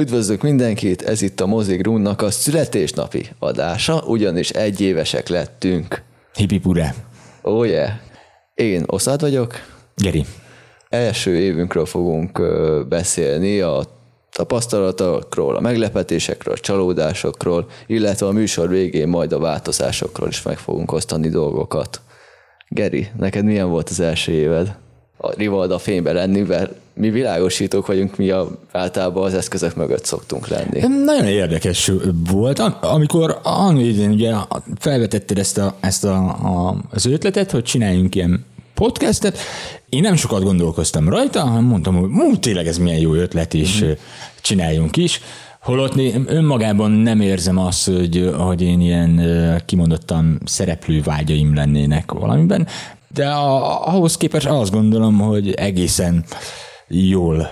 Üdvözlök mindenkit, ez itt a Mozik Runnak a születésnapi adása, ugyanis egy évesek lettünk. Hipipure. Oh yeah. Én Oszad vagyok. Geri. Első évünkről fogunk beszélni, a tapasztalatokról, a meglepetésekről, a csalódásokról, illetve a műsor végén majd a változásokról is meg fogunk osztani dolgokat. Geri, neked milyen volt az első éved? A Rivalda fényben lenni, mert mi világosítók vagyunk, mi a, általában az eszközök mögött szoktunk lenni. Nagyon érdekes volt, Am- amikor annyit ugye felvetetted ezt, a, ezt a, a, az ötletet, hogy csináljunk ilyen podcastet, én nem sokat gondolkoztam rajta, hanem mondtam, hogy mú, tényleg ez milyen jó ötlet, és mm-hmm. csináljunk is. Holott né- önmagában nem érzem azt, hogy, hogy én ilyen kimondottan szereplő vágyaim lennének valamiben, de a, ahhoz képest azt gondolom, hogy egészen jól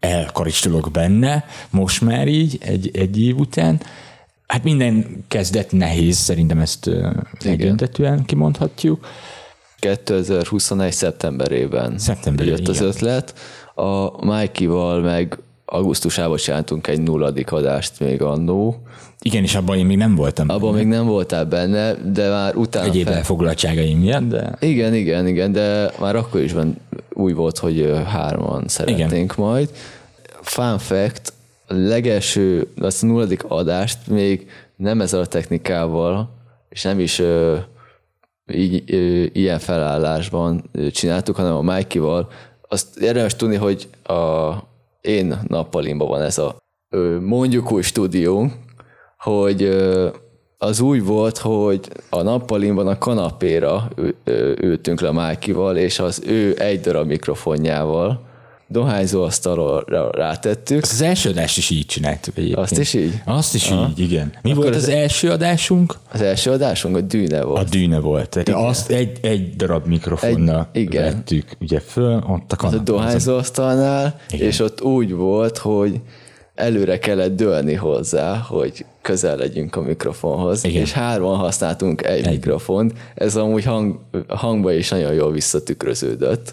elkaristolok benne, most már így, egy, egy év után. Hát minden kezdet nehéz, szerintem ezt egyöntetően kimondhatjuk. 2021. szeptemberében Szeptemberében, jött az igen. ötlet. A Mikey-val meg augusztusában csináltunk egy nulladik adást még annó. Igen, és abban én még nem voltam. Abban még nem voltál benne, de már utána... egyéb fel- elfoglaltságaim miatt, de Igen, igen, igen, de már akkor is van, úgy volt, hogy hárman szeretnénk igen. majd. Fun fact, a legelső, azt a nulladik adást még nem ezzel a technikával, és nem is ö, így, ö, ilyen felállásban csináltuk, hanem a Mikey-val. Azt érdemes tudni, hogy a én nappalimban van ez a mondjuk új stúdiónk, hogy az úgy volt, hogy a nappalimban a kanapéra ültünk le Mákival, és az ő egy darab mikrofonjával dohányzó asztalra rátettük. az első adást is így csináltuk egyébként. Azt is így? Azt is így, igen. Mi volt az- az első adásunk? Az első adásunk a dűne A volt. dűne volt. Tehát azt egy, egy darab mikrofonnal Egy- igen. vettük ugye föl, ott a a kanapén. dohányzó asztalnál, Igen. és ott úgy volt, hogy előre kellett dőlni hozzá, hogy közel legyünk a mikrofonhoz, Igen. és hárman használtunk egy, egy. mikrofont, ez amúgy hang, hangba is nagyon jól visszatükröződött.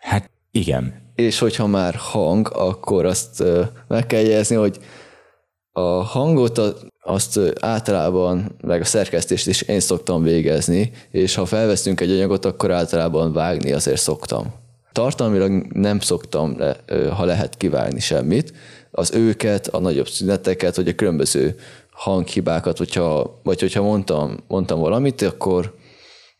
Hát igen. És hogyha már hang, akkor azt meg kell jegyezni, hogy a hangot azt általában, meg a szerkesztést is én szoktam végezni, és ha felveszünk egy anyagot, akkor általában vágni azért szoktam. Tartalmilag nem szoktam, ha lehet kivágni semmit, az őket, a nagyobb szüneteket, vagy a különböző hanghibákat, hogyha, vagy hogyha mondtam, mondtam valamit, akkor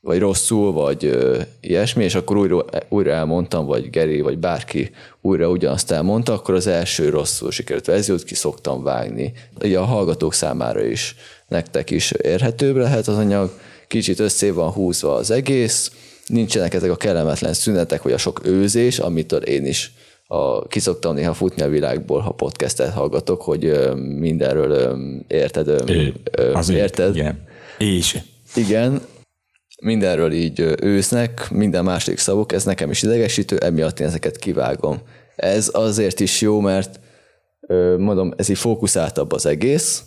vagy rosszul, vagy ö, ilyesmi, és akkor újra, újra elmondtam, vagy Geri, vagy bárki újra ugyanazt elmondta, akkor az első rosszul sikerült verziót ki szoktam vágni. Ugye a hallgatók számára is, nektek is érhetőbb lehet az anyag, kicsit össze van húzva az egész, nincsenek ezek a kellemetlen szünetek, vagy a sok őzés, amitől én is a, ki szoktam néha futni a világból, ha podcastet hallgatok, hogy ö, mindenről ö, érted, ö, ö, érted? Igen. És Igen, mindenről így ősznek, minden második szavuk, ez nekem is idegesítő, emiatt én ezeket kivágom. Ez azért is jó, mert mondom, ez így fókuszáltabb az egész,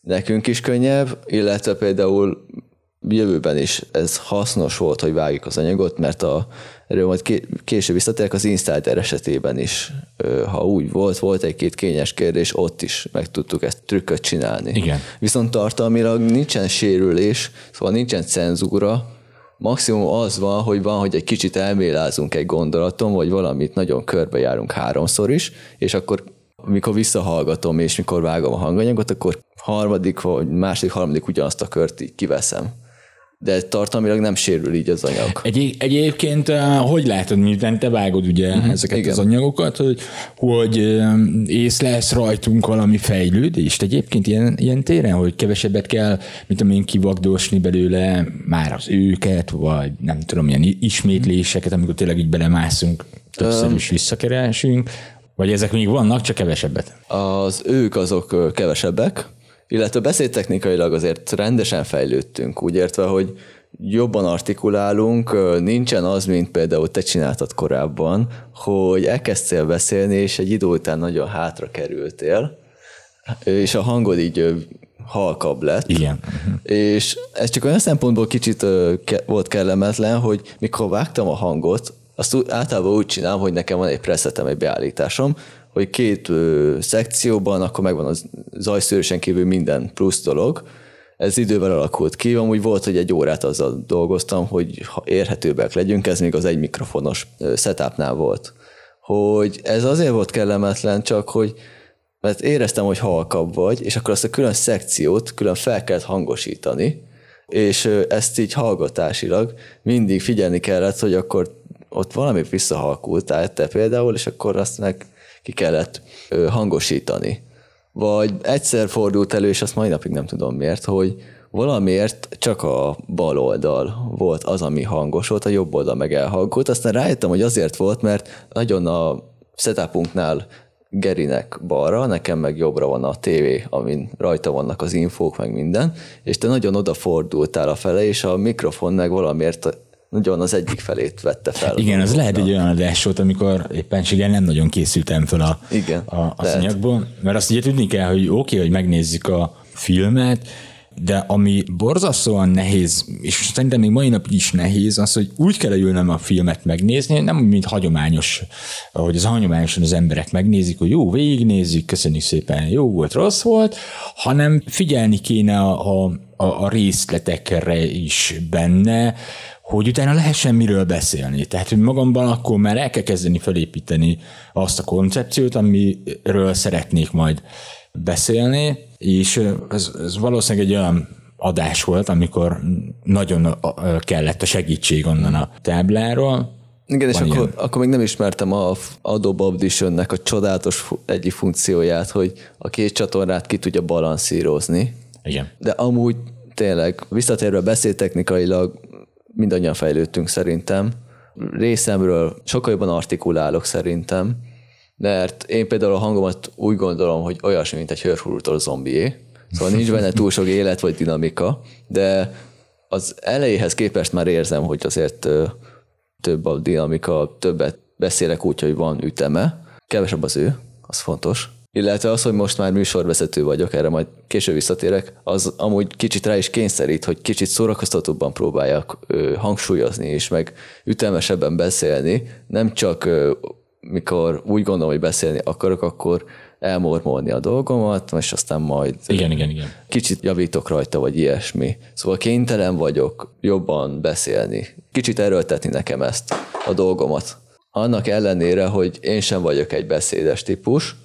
nekünk is könnyebb, illetve például jövőben is ez hasznos volt, hogy vágjuk az anyagot, mert a, erről majd ké, később visszatérek az Insider esetében is, ha úgy volt, volt egy-két kényes kérdés, ott is meg tudtuk ezt trükköt csinálni. Igen. Viszont tartalmilag nincsen sérülés, szóval nincsen cenzúra, maximum az van, hogy van, hogy egy kicsit elmélázunk egy gondolaton, vagy valamit nagyon körbejárunk háromszor is, és akkor mikor visszahallgatom, és mikor vágom a hanganyagot, akkor harmadik vagy második, harmadik ugyanazt a kört így kiveszem. De tartalmilag nem sérül így az anyag. Egy, egyébként, eh, hogy látod, miután te vágod ugye uh-huh, ezeket igen. az anyagokat, hogy, hogy eh, észlelsz rajtunk valami fejlődést egyébként ilyen, ilyen téren, hogy kevesebbet kell, mint amilyen kivagdosni belőle már az őket, vagy nem tudom, ilyen ismétléseket, amikor tényleg így belemászunk, többször is visszakeresünk, vagy ezek még vannak, csak kevesebbet. Az ők azok kevesebbek, illetve beszédtechnikailag azért rendesen fejlődtünk, úgy értve, hogy jobban artikulálunk, nincsen az, mint például te csináltad korábban, hogy elkezdtél beszélni, és egy idő után nagyon hátra kerültél, és a hangod így halkabb lett. Igen. És ez csak olyan szempontból kicsit volt kellemetlen, hogy mikor vágtam a hangot, azt általában úgy csinálom, hogy nekem van egy presetem, egy beállításom, hogy két ö, szekcióban akkor megvan az zajszűrésen kívül minden plusz dolog. Ez idővel alakult ki, amúgy volt, hogy egy órát azzal dolgoztam, hogy ha érhetőbbek legyünk, ez még az egy mikrofonos setupnál volt. Hogy ez azért volt kellemetlen, csak hogy mert éreztem, hogy halkabb vagy, és akkor azt a külön szekciót külön fel kellett hangosítani, és ezt így hallgatásilag mindig figyelni kellett, hogy akkor ott valami visszahalkultál te például, és akkor azt meg ki kellett hangosítani. Vagy egyszer fordult elő, és azt mai napig nem tudom miért, hogy valamiért csak a bal oldal volt az, ami hangos volt, a jobb oldal meg elhallgult. Aztán rájöttem, hogy azért volt, mert nagyon a setupunknál Gerinek balra, nekem meg jobbra van a tévé, amin rajta vannak az infók, meg minden, és te nagyon odafordultál a fele, és a mikrofon meg valamiért nagyon az egyik felét vette fel. Igen, az lehet egy olyan adás volt, amikor éppenséggel nem nagyon készültem fel a, Igen, a, az anyagból, mert azt ugye tudni kell, hogy oké, okay, hogy megnézzük a filmet, de ami borzasztóan nehéz, és szerintem még mai napig is nehéz, az, hogy úgy kell ülnem a filmet megnézni, nem úgy, mint hagyományos, ahogy az hagyományosan az emberek megnézik, hogy jó, végignézzük, köszönjük szépen, jó volt, rossz volt, hanem figyelni kéne a, a, a részletekre is benne, hogy utána lehessen miről beszélni. Tehát, hogy magamban akkor már el kell kezdeni felépíteni azt a koncepciót, amiről szeretnék majd beszélni, és ez, ez valószínűleg egy olyan adás volt, amikor nagyon kellett a segítség onnan a tábláról. Igen, és Van akkor, ilyen. akkor még nem ismertem a Adobe Audition-nek a csodálatos egyik funkcióját, hogy a két csatornát ki tudja balanszírozni. Igen. De amúgy tényleg visszatérve beszédtechnikailag mindannyian fejlődtünk szerintem. Részemről sokkal jobban artikulálok szerintem, mert én például a hangomat úgy gondolom, hogy olyasmi, mint egy hörhurútól zombié. Szóval nincs benne túl sok élet vagy dinamika, de az elejéhez képest már érzem, hogy azért több a dinamika, többet beszélek úgy, hogy van üteme. Kevesebb az ő, az fontos. Illetve az, hogy most már műsorvezető vagyok, erre majd később visszatérek, az amúgy kicsit rá is kényszerít, hogy kicsit szórakoztatóbban próbáljak ö, hangsúlyozni, és meg ütemesebben beszélni, nem csak ö, mikor úgy gondolom, hogy beszélni akarok, akkor elmormolni a dolgomat, és aztán majd Igen, igen, igen. kicsit javítok rajta, vagy ilyesmi. Szóval kénytelen vagyok jobban beszélni, kicsit erőltetni nekem ezt a dolgomat. Annak ellenére, hogy én sem vagyok egy beszédes típus,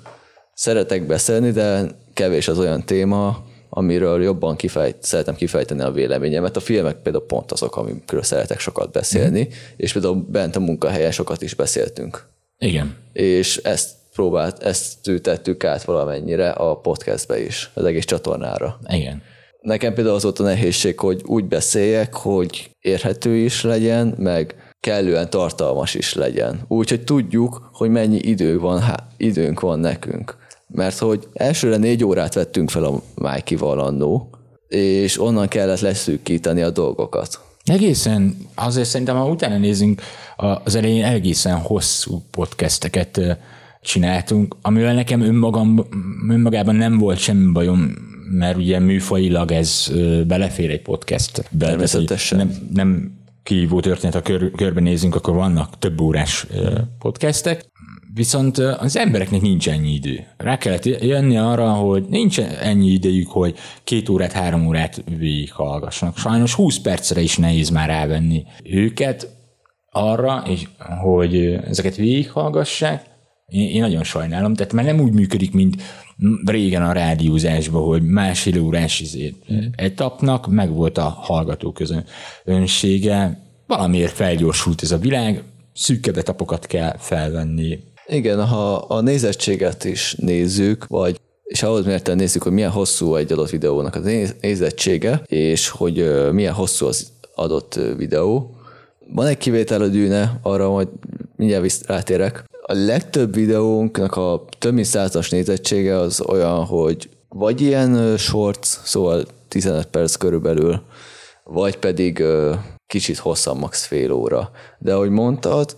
szeretek beszélni, de kevés az olyan téma, amiről jobban kifejt, szeretem kifejteni a véleményemet. A filmek például pont azok, amikről szeretek sokat beszélni, mm. és például bent a munkahelyen sokat is beszéltünk. Igen. És ezt próbált, ezt ültettük át valamennyire a podcastbe is, az egész csatornára. Igen. Nekem például az volt a nehézség, hogy úgy beszéljek, hogy érhető is legyen, meg kellően tartalmas is legyen. Úgyhogy tudjuk, hogy mennyi idő van, há, időnk van nekünk. Mert hogy elsőre négy órát vettünk fel a Mikey-val annó, és onnan kellett leszűkíteni a dolgokat. Egészen, azért szerintem, ha utána nézünk, az elején egészen hosszú podcasteket csináltunk, amivel nekem önmagam, önmagában nem volt semmi bajom, mert ugye műfajilag ez belefér egy podcastbe. Tehát, Természetesen. Nem, nem kihívó történet, ha kör, körbenézünk, akkor vannak több órás podcastek, viszont az embereknek nincs ennyi idő. Rá kellett jönni arra, hogy nincs ennyi idejük, hogy két órát, három órát végighallgassanak. Sajnos 20 percre is nehéz már rávenni őket arra, és hogy ezeket végighallgassák. Én, én nagyon sajnálom, tehát már nem úgy működik, mint régen a rádiózásban, hogy másfél órás izé, etapnak meg volt a hallgató közönsége. Valamiért felgyorsult ez a világ, szűkebb etapokat kell felvenni. Igen, ha a nézettséget is nézzük, vagy és ahhoz mérten nézzük, hogy milyen hosszú egy adott videónak a néz- nézettsége, és hogy milyen hosszú az adott videó. Van egy kivétel a dűne, arra majd mindjárt rátérek. A legtöbb videónknak a több mint százas nézettsége az olyan, hogy vagy ilyen shorts, szóval 15 perc körülbelül, vagy pedig kicsit hosszabb, max fél óra. De ahogy mondtad,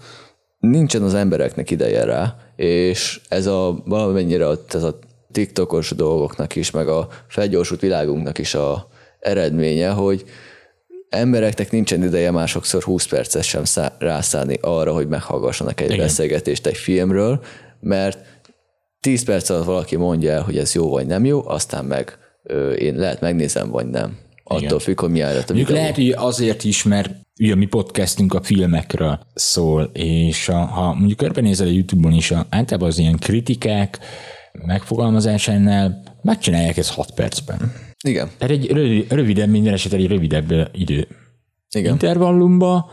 nincsen az embereknek ideje rá, és ez a valamennyire ez a TikTokos dolgoknak is, meg a felgyorsult világunknak is a eredménye, hogy embereknek nincsen ideje már sokszor 20 percet sem szá- rászállni arra, hogy meghallgassanak egy Igen. beszélgetést egy filmről, mert 10 perc alatt valaki mondja el, hogy ez jó vagy nem jó, aztán meg ö, én lehet megnézem, vagy nem. Attól Igen. függ, hogy mi a Mondjuk lehet, hogy azért is, mert ugye mi podcastünk a filmekről szól, és a, ha mondjuk körbenézel a YouTube-on is, a, általában az ilyen kritikák megfogalmazásánál megcsinálják ezt 6 percben. Igen, Tehát egy rövid, rövidebb, minden esetre egy rövidebb idő igen. intervallumba.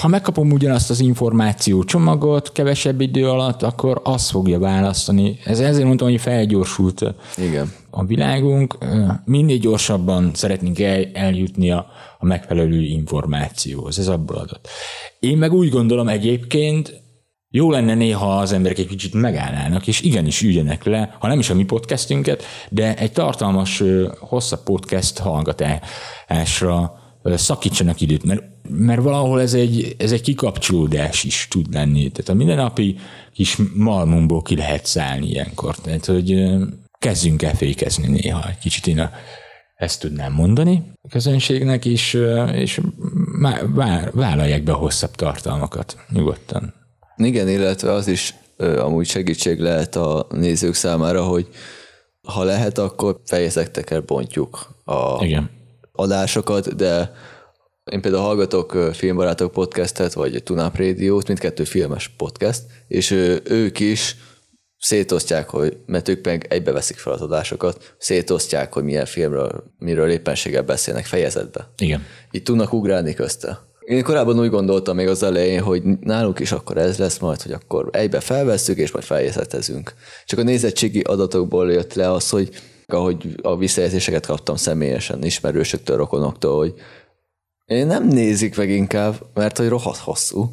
Ha megkapom ugyanazt az információ csomagot kevesebb idő alatt, akkor azt fogja választani. Ez ezért mondtam, hogy felgyorsult Igen. A világunk, minél gyorsabban szeretnénk el, eljutni a, a megfelelő információhoz. Ez abból adott. Én meg úgy gondolom egyébként, jó lenne néha az emberek egy kicsit megállnának, és igenis üljenek le, ha nem is a mi podcastünket, de egy tartalmas, hosszabb podcast hallgatásra szakítsanak időt, mert, mert valahol ez egy, ez egy kikapcsolódás is tud lenni. Tehát a mindennapi kis malmunkból ki lehet szállni ilyenkor. Tehát, hogy kezdjünk el fékezni néha egy kicsit én a, ezt tudnám mondani a közönségnek, és, ö, és vállalják be a hosszabb tartalmakat nyugodtan. Igen, illetve az is amúgy segítség lehet a nézők számára, hogy ha lehet, akkor fejezetekkel bontjuk a Igen. adásokat, de én például hallgatok Filmbarátok podcastet, vagy Tunap Rádiót, mindkettő filmes podcast, és ők is szétosztják, hogy, mert ők meg egybe veszik fel az adásokat, szétosztják, hogy milyen filmről, miről éppenséggel beszélnek fejezetbe. Igen. Így tudnak ugrálni közte. Én korábban úgy gondoltam még az elején, hogy nálunk is akkor ez lesz majd, hogy akkor egybe felvesszük, és majd fejezetezünk. Csak a nézettségi adatokból jött le az, hogy ahogy a visszajelzéseket kaptam személyesen, ismerősöktől, rokonoktól, hogy én nem nézik meg inkább, mert hogy rohadt hosszú,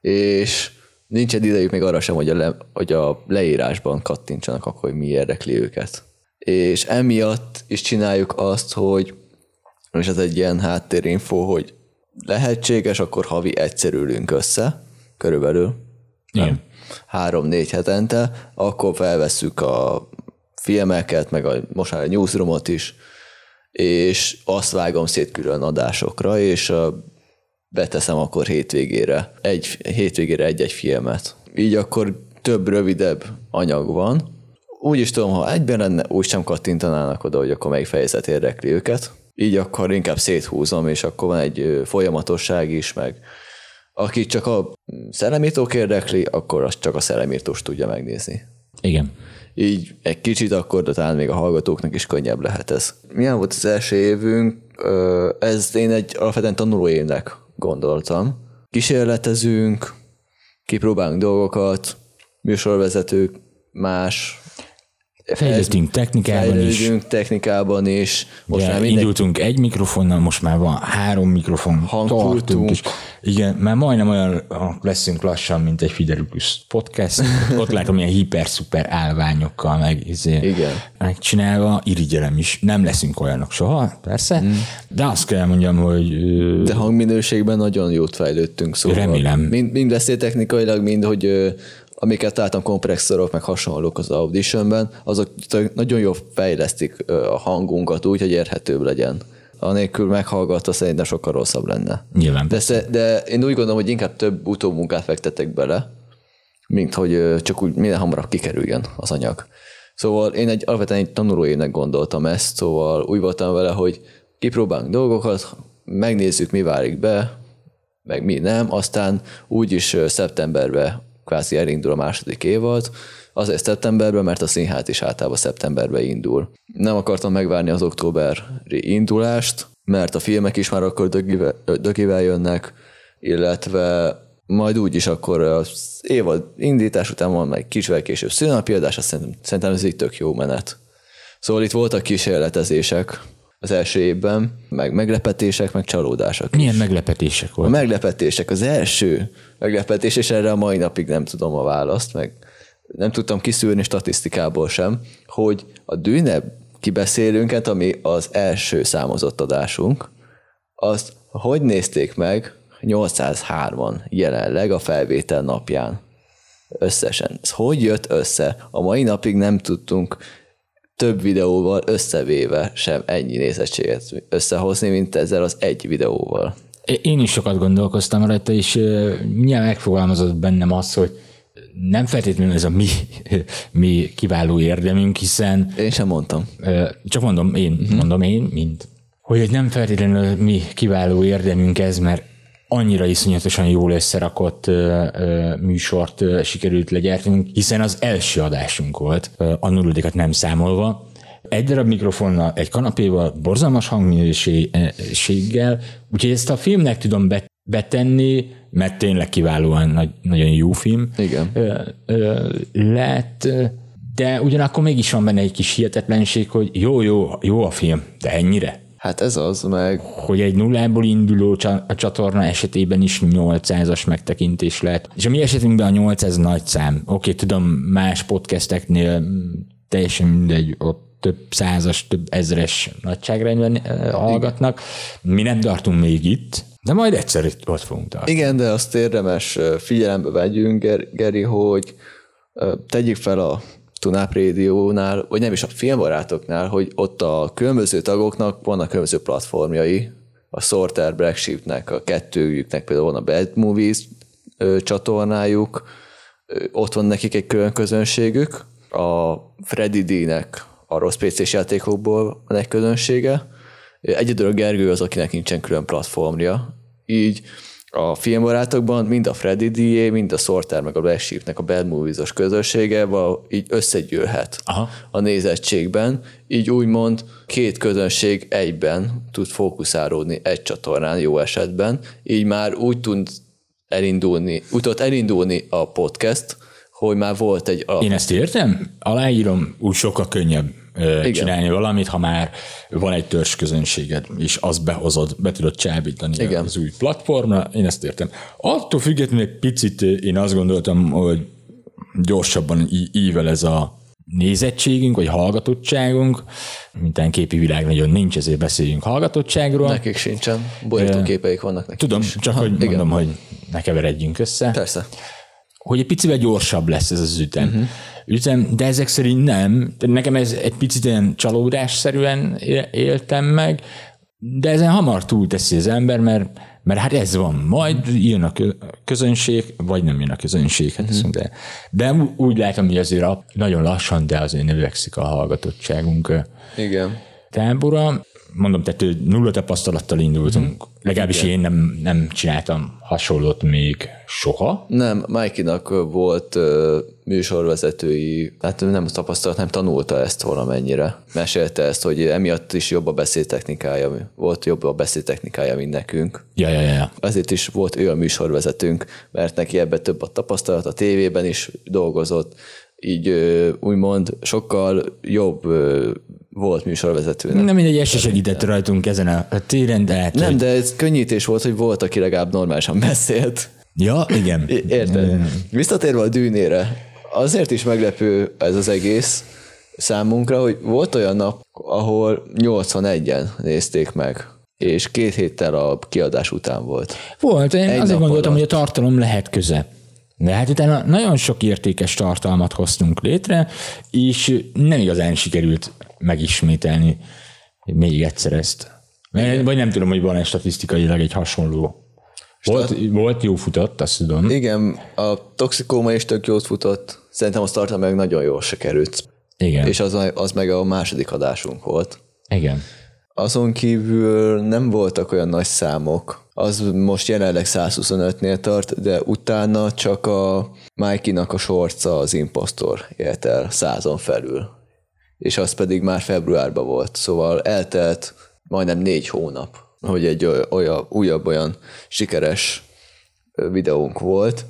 és nincsen idejük még arra sem, hogy a, le, hogy a leírásban kattintsanak akkor, hogy mi érdekli őket. És emiatt is csináljuk azt, hogy, és ez egy ilyen háttérinfo, hogy lehetséges, akkor havi egyszer ülünk össze, körülbelül, Igen. három-négy hetente, akkor felvesszük a filmeket, meg a, most már a newsroomot is, és azt vágom szét külön adásokra, és a, beteszem akkor hétvégére, egy, hétvégére egy-egy filmet. Így akkor több rövidebb anyag van. Úgy is tudom, ha egyben lenne, úgy sem kattintanának oda, hogy akkor melyik fejezet érdekli őket. Így akkor inkább széthúzom, és akkor van egy folyamatosság is, meg aki csak a szellemírtók érdekli, akkor azt csak a szellemírtós tudja megnézni. Igen. Így egy kicsit akkor, de talán még a hallgatóknak is könnyebb lehet ez. Milyen volt az első évünk? Ez én egy alapvetően tanuló évnek gondoltam. Kísérletezünk, kipróbálunk dolgokat, műsorvezetők, más Fejlődtünk technikában is. technikában is. Most már minden, indultunk egy mikrofonnal, most már van három mikrofon. Hangkultunk. is. Igen, már majdnem olyan leszünk lassan, mint egy Fidelikus podcast. Ott látom ilyen hiper-szuper állványokkal meg, izé, Igen. megcsinálva, irigyelem is. Nem leszünk olyanok soha, persze, mm. de azt kell mondjam, hogy de hangminőségben nagyon jót fejlődtünk. Szóval Remélem. Mind, mind beszéltechnikailag, mind, hogy amiket láttam kompresszorok, meg hasonlók az Auditionben, azok nagyon jól fejlesztik a hangunkat úgy, hogy érhetőbb legyen. Anélkül meghallgatva szerintem sokkal rosszabb lenne. nyilván. De, sze- de én úgy gondolom, hogy inkább több utómunkát fektetek bele, mint hogy csak úgy minden hamarabb kikerüljön az anyag. Szóval én egy alapvetően egy tanulóévnek gondoltam ezt, szóval úgy voltam vele, hogy kipróbálunk dolgokat, megnézzük, mi válik be, meg mi nem, aztán úgyis ö, szeptemberben kvázi elindul a második évad, azért szeptemberben, mert a színház is általában szeptemberben indul. Nem akartam megvárni az októberi indulást, mert a filmek is már akkor dögivel, dögivel jönnek, illetve majd úgy is akkor az évad indítás után van meg kicsivel később szülnapiadás, azt szerintem, szerintem ez így tök jó menet. Szóval itt voltak kísérletezések az első évben, meg meglepetések, meg csalódások Milyen meglepetések a volt? meglepetések, az első meglepetés, és erre a mai napig nem tudom a választ, meg nem tudtam kiszűrni statisztikából sem, hogy a dűne kibeszélünket, ami az első számozott adásunk, azt hogy nézték meg 803-an jelenleg a felvétel napján összesen. Ez hogy jött össze? A mai napig nem tudtunk több videóval összevéve sem ennyi nézettséget összehozni, mint ezzel az egy videóval. Én is sokat gondolkoztam rajta, és mindjárt megfogalmazott bennem az, hogy nem feltétlenül ez a mi, mi kiváló érdemünk, hiszen Én sem mondtam. Csak mondom én, uh-huh. mondom én, mint hogy nem feltétlenül mi kiváló érdemünk ez, mert annyira iszonyatosan jól összerakott ö, ö, műsort ö, sikerült legyártanunk, hiszen az első adásunk volt, ö, a nulladikat nem számolva. Egy darab mikrofonnal, egy kanapéval, borzalmas hangminőséggel, úgyhogy ezt a filmnek tudom bet- betenni, mert tényleg kiválóan nagy, nagyon jó film Igen. ö, ö, lett, de ugyanakkor mégis van benne egy kis hihetetlenség, hogy jó, jó, jó a film, de ennyire. Hát ez az, meg Hogy egy nullából induló csatorna esetében is 800-as megtekintés lett. És a mi esetünkben a 800 nagy szám. Oké, tudom, más podcasteknél mm, teljesen mindegy, ott több százas, több ezres nagyságrendben hallgatnak. Mi nem tartunk még itt, de majd egyszer itt ott fogunk tartani. Igen, de azt érdemes figyelembe vegyünk, Ger- Geri, hogy tegyük fel a Tunáp Rádiónál, vagy nem is a filmbarátoknál, hogy ott a különböző tagoknak vannak különböző platformjai, a Sorter Black a kettőjüknek például van a Bad Movies csatornájuk, ott van nekik egy külön közönségük, a Freddy D-nek a rossz PC-s játékokból van egy közönsége, Egyedül a Gergő az, akinek nincsen külön platformja. Így a filmbarátokban mind a Freddy D, mind a Sorter, meg a Black Sheepnek a Bad Movies-os közössége így összegyűlhet Aha. a nézettségben, így úgymond két közönség egyben tud fókuszálódni egy csatornán jó esetben, így már úgy tud elindulni, úgy tudott elindulni a podcast, hogy már volt egy alap Én ezt értem, aláírom, úgy sokkal könnyebb Igen. csinálni valamit, ha már van egy törzs közönséged, és azt behozod, be tudod csábítani Igen. az új platformra, én ezt értem. Attól függetlenül egy picit én azt gondoltam, hogy gyorsabban ível ez a nézettségünk, vagy hallgatottságunk, mintán képi világ nagyon nincs, ezért beszéljünk hallgatottságról. nekik sincsen, borítóképeik vannak nekik Tudom, is. csak hogy igen. mondom, hogy ne keveredjünk össze Persze. Hogy egy picivel gyorsabb lesz ez az ütem. Uh-huh. ütem de ezek szerint nem. Nekem ez egy picit ilyen csalódásszerűen éltem meg, de ezen hamar túlteszi az ember, mert, mert hát ez van. Majd jön a kö- közönség, vagy nem jön a közönség, hát uh-huh. de, de úgy látom, hogy azért a, nagyon lassan, de azért növekszik a hallgatottságunk Igen. tábora. Mondom, tehát nulla tapasztalattal indultunk. Legalábbis én nem, nem csináltam hasonlót még soha. Nem, Mikey-nak volt ö, műsorvezetői, hát nem tapasztalat, nem tanulta ezt valamennyire. Mesélte ezt, hogy emiatt is jobb a beszédtechnikája, volt jobb a beszédtechnikája, mint nekünk. Ja, ja, ja. Azért is volt ő a műsorvezetőnk, mert neki ebbe több a tapasztalat, a tévében is dolgozott, így úgymond sokkal jobb volt műsorvezetőnek. Nem mindegy, ez se segített rajtunk ezen a téren, de hát, Nem, hogy- de ez könnyítés volt, hogy volt, aki legalább normálisan beszélt. Ja, igen. Érted? Visszatérve a dűnére, azért is meglepő ez az egész számunkra, hogy volt olyan nap, ahol 81-en nézték meg, és két héttel a kiadás után volt. Volt, én Egy azért gondoltam, alatt. hogy a tartalom lehet köze. De hát utána nagyon sok értékes tartalmat hoztunk létre, és nem igazán sikerült megismételni még egyszer ezt. Vagy vagy nem tudom, hogy van-e statisztikailag egy hasonló. Volt, volt jó futott, azt tudom. Igen, a toxikóma is tök jót futott, szerintem az tartalom meg nagyon jól se került. Igen. És az, az meg a második adásunk volt. Igen. Azon kívül nem voltak olyan nagy számok. Az most jelenleg 125-nél tart, de utána csak a Mikey-nak a sorca az impostor élt el százon felül. És az pedig már februárban volt, szóval eltelt majdnem négy hónap, hogy egy oly- olyan, újabb olyan sikeres videónk volt,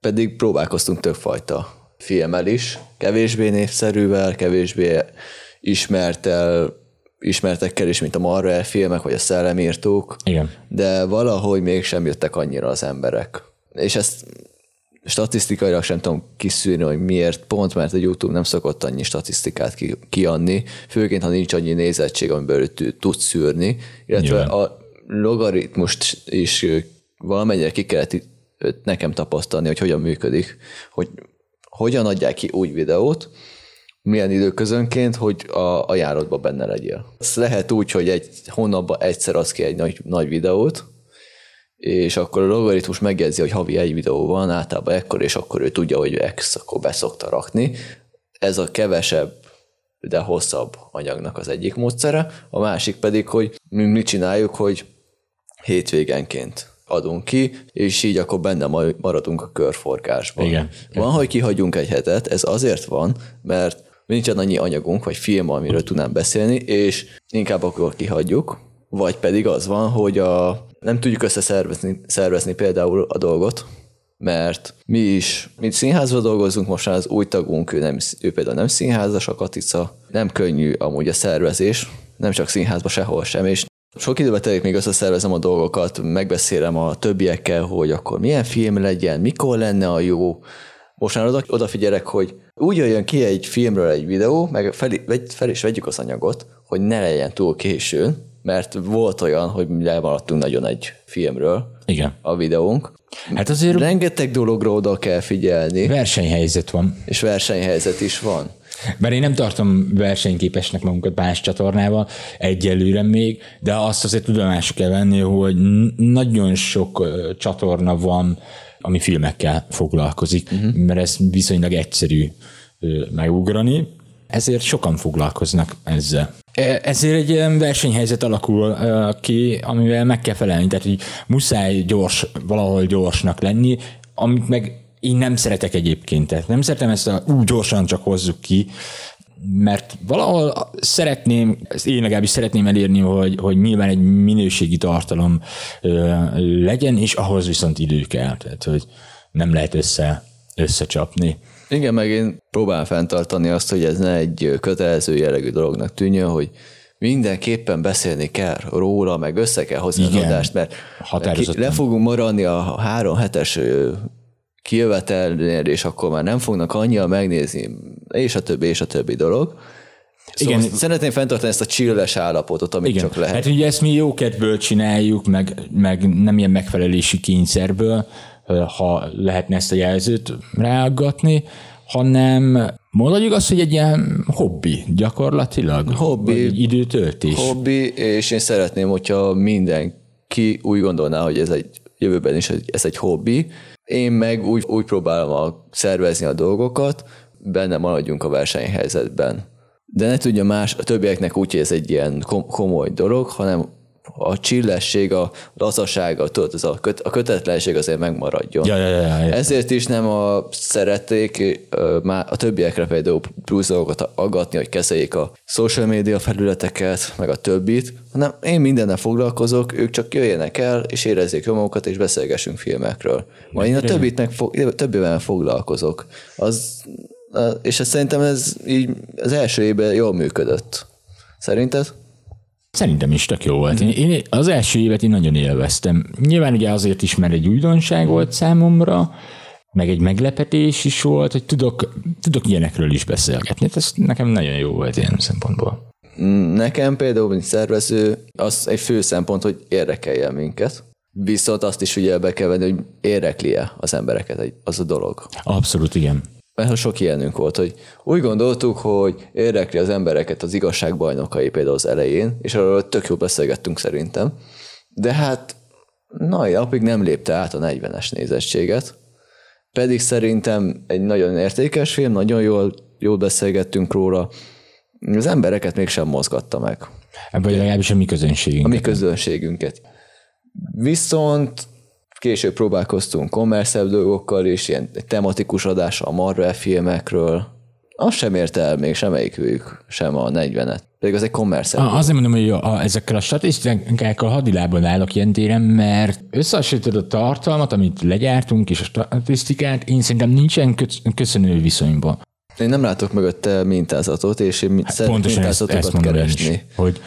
pedig próbálkoztunk többfajta filmmel is, kevésbé népszerűvel, kevésbé ismertel, ismertekkel is, mint a Marvel filmek, vagy a szellemírtók, Igen. de valahogy mégsem jöttek annyira az emberek. És ezt statisztikailag sem tudom kiszűrni, hogy miért, pont mert a YouTube nem szokott annyi statisztikát ki, kiadni, főként, ha nincs annyi nézettség, amiből ő tud szűrni, illetve Nyilván. a logaritmust is valamennyire ki kellett nekem tapasztalni, hogy hogyan működik, hogy hogyan adják ki úgy videót, milyen időközönként, hogy a ajánlatban benne legyél. Ez lehet úgy, hogy egy hónapban egyszer adsz ki egy nagy, nagy videót, és akkor a logaritmus megjegyzi, hogy havi egy videó van, általában ekkor, és akkor ő tudja, hogy X, akkor beszokta rakni. Ez a kevesebb, de hosszabb anyagnak az egyik módszere. A másik pedig, hogy mi mit csináljuk, hogy hétvégenként adunk ki, és így akkor benne maradunk a körforgásban. Igen. Van, hogy kihagyunk egy hetet, ez azért van, mert nincsen annyi anyagunk, vagy film, amiről tudnám beszélni, és inkább akkor kihagyjuk, vagy pedig az van, hogy a, nem tudjuk összeszervezni szervezni például a dolgot, mert mi is, mint színházban dolgozunk, most már az új tagunk, ő, nem, ő például nem színházas, a Katica, nem könnyű amúgy a szervezés, nem csak színházban, sehol sem, és sok időbe telik, még összeszervezem a dolgokat, megbeszélem a többiekkel, hogy akkor milyen film legyen, mikor lenne a jó. Most már oda, odafigyelek, hogy úgy jöjjön ki egy filmről egy videó, meg fel, fel is vegyük az anyagot, hogy ne legyen túl későn, mert volt olyan, hogy lemaradtunk nagyon egy filmről Igen. a videónk. Hát azért Rengeteg dologra oda kell figyelni, versenyhelyzet van. és versenyhelyzet is van. Bár én nem tartom versenyképesnek magunkat más csatornával, egyelőre még, de azt azért tudomásuk kell venni, hogy nagyon sok csatorna van, ami filmekkel foglalkozik, uh-huh. mert ez viszonylag egyszerű megugrani, ezért sokan foglalkoznak ezzel. E- Ezért egy ilyen versenyhelyzet alakul ki, amivel meg kell felelni, tehát hogy muszáj gyors, valahol gyorsnak lenni, amit meg én nem szeretek egyébként, tehát nem szeretem ezt a úgy gyorsan csak hozzuk ki, mert valahol szeretném, ezt én legalábbis szeretném elérni, hogy, hogy nyilván egy minőségi tartalom legyen, és ahhoz viszont idő kell, tehát hogy nem lehet össze, összecsapni. Igen, meg én próbálom fenntartani azt, hogy ez ne egy kötelező jellegű dolognak tűnjön, hogy mindenképpen beszélni kell róla, meg össze kell hozni Igen. adást, mert, mert ki, le fogunk maradni a három hetes kijövetelnél, és akkor már nem fognak annyian megnézni, és a többi, és a többi dolog. Szóval Igen. szeretném fenntartani ezt a chilles állapotot, amit Igen. csak lehet. Hát ugye ezt mi jókedvből csináljuk, meg, meg nem ilyen megfelelési kényszerből, ha lehetne ezt a jelzőt ráaggatni, hanem mondjuk azt, hogy egy ilyen hobbi gyakorlatilag. Hobbi. Időtöltés. hobbi, és én szeretném, hogyha mindenki úgy gondolná, hogy ez egy jövőben is ez egy hobbi. Én meg úgy, úgy próbálom a, szervezni a dolgokat, benne maradjunk a versenyhelyzetben. De ne tudja más, a többieknek úgy, hogy ez egy ilyen kom- komoly dolog, hanem a csillesség, a lazaság, a, tudod, ez a, köt, a kötetlenség azért megmaradjon. Ja, ja, ja, ja. Ezért is nem a szerették már a többiekre például plusz dolgokat aggatni, hogy kezeljék a social media felületeket, meg a többit, hanem én mindennel foglalkozok, ők csak jöjjenek el, és érezzék jól magukat, és beszélgessünk filmekről. Majd én a többit meg fog, többivel foglalkozok. Az, és ez szerintem ez így az első évben jól működött. Szerinted? Szerintem is tök jó volt. Én, én az első évet én nagyon élveztem. Nyilván ugye azért is, mert egy újdonság volt számomra, meg egy meglepetés is volt, hogy tudok, tudok ilyenekről is beszélgetni. Hát Ez nekem nagyon jó volt ilyen szempontból. Nekem például, mint szervező, az egy fő szempont, hogy érdekelje minket. Viszont azt is ugye be kell venni, hogy érdekli-e az embereket az a dolog. Abszolút igen. Mert sok ilyenünk volt, hogy úgy gondoltuk, hogy érdekli az embereket az igazságbajnokai például az elején, és arról tök jól beszélgettünk szerintem. De hát nagy napig nem lépte át a 40-es nézettséget. Pedig szerintem egy nagyon értékes film, nagyon jól, jól beszélgettünk róla. Az embereket mégsem mozgatta meg. Vagy legalábbis a mi közönségünk. A mi közönségünket. Viszont később próbálkoztunk kommerszebb dolgokkal is, ilyen tematikus adása a Marvel filmekről. Azt sem érte el még semmelyikük, sem a 40-et. Pedig az egy kommerszebb. Ah, Azért mondom, hogy a, ezekkel a statisztikákkal hadilában állok ilyen téren, mert összehasonlítod a tartalmat, amit legyártunk, és a statisztikát, én szerintem nincsen köszönő viszonyban. Én nem látok mögötte mintázatot, és én hát Pontosan ezt, ezt mintázatokat mondom én is, keresni. hogy,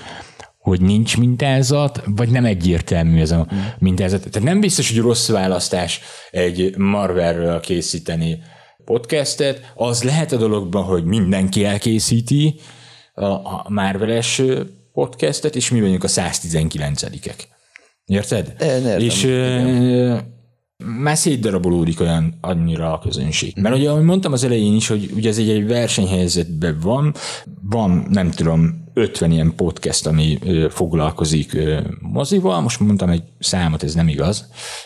hogy nincs mintázat, vagy nem egyértelmű ez a mintázat. Tehát nem biztos, hogy rossz választás egy Marvelről készíteni podcastet. Az lehet a dologban, hogy mindenki elkészíti a, a Marveles podcastet, és mi vagyunk a 119-ek. Érted? Én értem, És ö, már szétdarabolódik olyan annyira a közönség. Mert ugye, ahogy mondtam az elején is, hogy ugye ez egy, egy versenyhelyzetben van, van, nem tudom, 50 ilyen podcast, ami foglalkozik mozival. Most mondtam egy számot, ez nem igaz,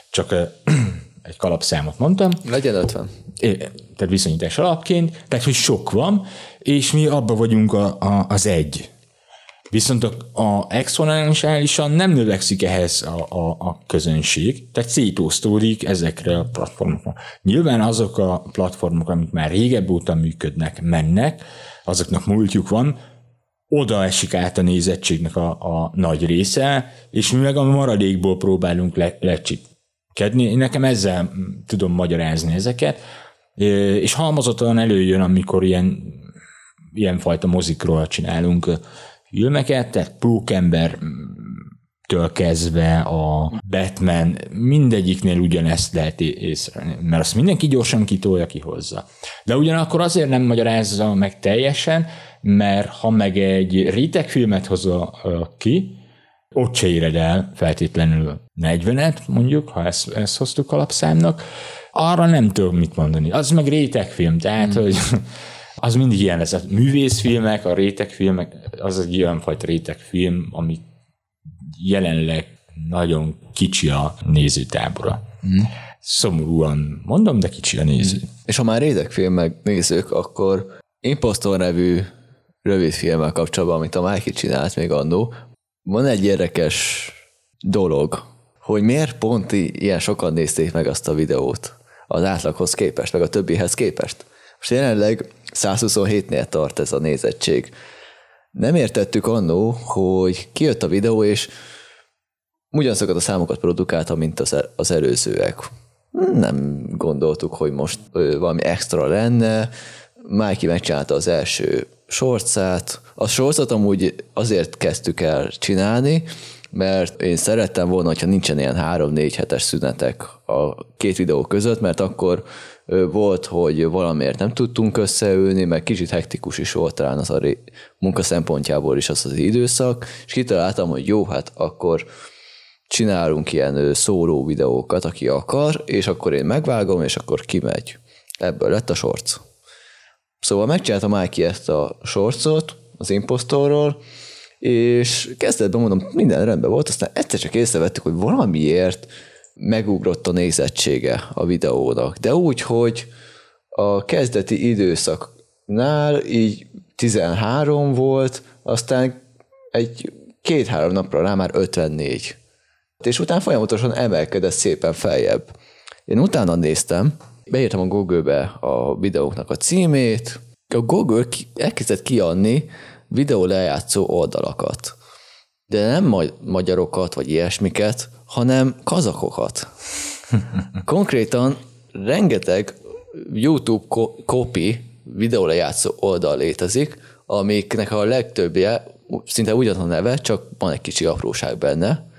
csak egy kalapszámot mondtam. Legyen 50. É, tehát viszonyítás alapként, tehát hogy sok van, és mi abba vagyunk a, a, az egy. Viszont a, a exponenciálisan nem növekszik ehhez a, a, a közönség, tehát szétosztódik ezekre a platformokra. Nyilván azok a platformok, amik már régebb óta működnek, mennek, azoknak múltjuk van, oda esik át a nézettségnek a, a nagy része, és mi meg a maradékból próbálunk le, lecsikedni. Nekem ezzel mm, tudom magyarázni ezeket, és halmozottan előjön, amikor ilyen, ilyenfajta mozikról csinálunk filmeket, tehát Pókember től kezdve a Batman, mindegyiknél ugyanezt lehet észrevenni, mert azt mindenki gyorsan kitolja, kihozza. De ugyanakkor azért nem magyarázza meg teljesen, mert ha meg egy réteg filmet hozza ki, ott se éred el feltétlenül 40-et, mondjuk, ha ezt, ezt hoztuk alapszámnak, arra nem tudom mit mondani. Az meg rétegfilm, tehát, mm. hogy az mindig ilyen lesz. A művészfilmek, a rétegfilmek, az egy olyan fajta rétegfilm, ami jelenleg nagyon kicsi a nézőtábora. Mm. Szomorúan mondom, de kicsi a néző. Mm. És ha már rétegfilmek nézők, akkor Impostor nevű rövid filmmel kapcsolatban, amit a Mikey csinált még annó, van egy érdekes dolog, hogy miért pont ilyen sokan nézték meg azt a videót az átlaghoz képest, meg a többihez képest. Most jelenleg 127-nél tart ez a nézettség. Nem értettük annó, hogy kijött a videó, és ugyanazokat a számokat produkálta, mint az, az előzőek. Nem gondoltuk, hogy most valami extra lenne. Mikey megcsinálta az első sorcát. A sorcot amúgy azért kezdtük el csinálni, mert én szerettem volna, hogyha nincsen ilyen három-négy hetes szünetek a két videó között, mert akkor volt, hogy valamiért nem tudtunk összeülni, meg kicsit hektikus is volt talán az a munka szempontjából is az az időszak, és kitaláltam, hogy jó, hát akkor csinálunk ilyen szóló videókat, aki akar, és akkor én megvágom, és akkor kimegy. Ebből lett a sorc. Szóval megcsinálta Mikey ezt a sorcot az impostorról, és kezdetben mondom, minden rendben volt, aztán egyszer csak észrevettük, hogy valamiért megugrott a nézettsége a videónak, de úgy, hogy a kezdeti időszaknál így 13 volt, aztán egy két-három napra rá már 54. És utána folyamatosan emelkedett szépen feljebb. Én utána néztem, beírtam a Google-be a videóknak a címét, a Google elkezdett kiadni videó lejátszó oldalakat. De nem magyarokat, vagy ilyesmiket, hanem kazakokat. Konkrétan rengeteg YouTube copy videó lejátszó oldal létezik, amiknek a legtöbbje szinte ugyanaz a neve, csak van egy kicsi apróság benne,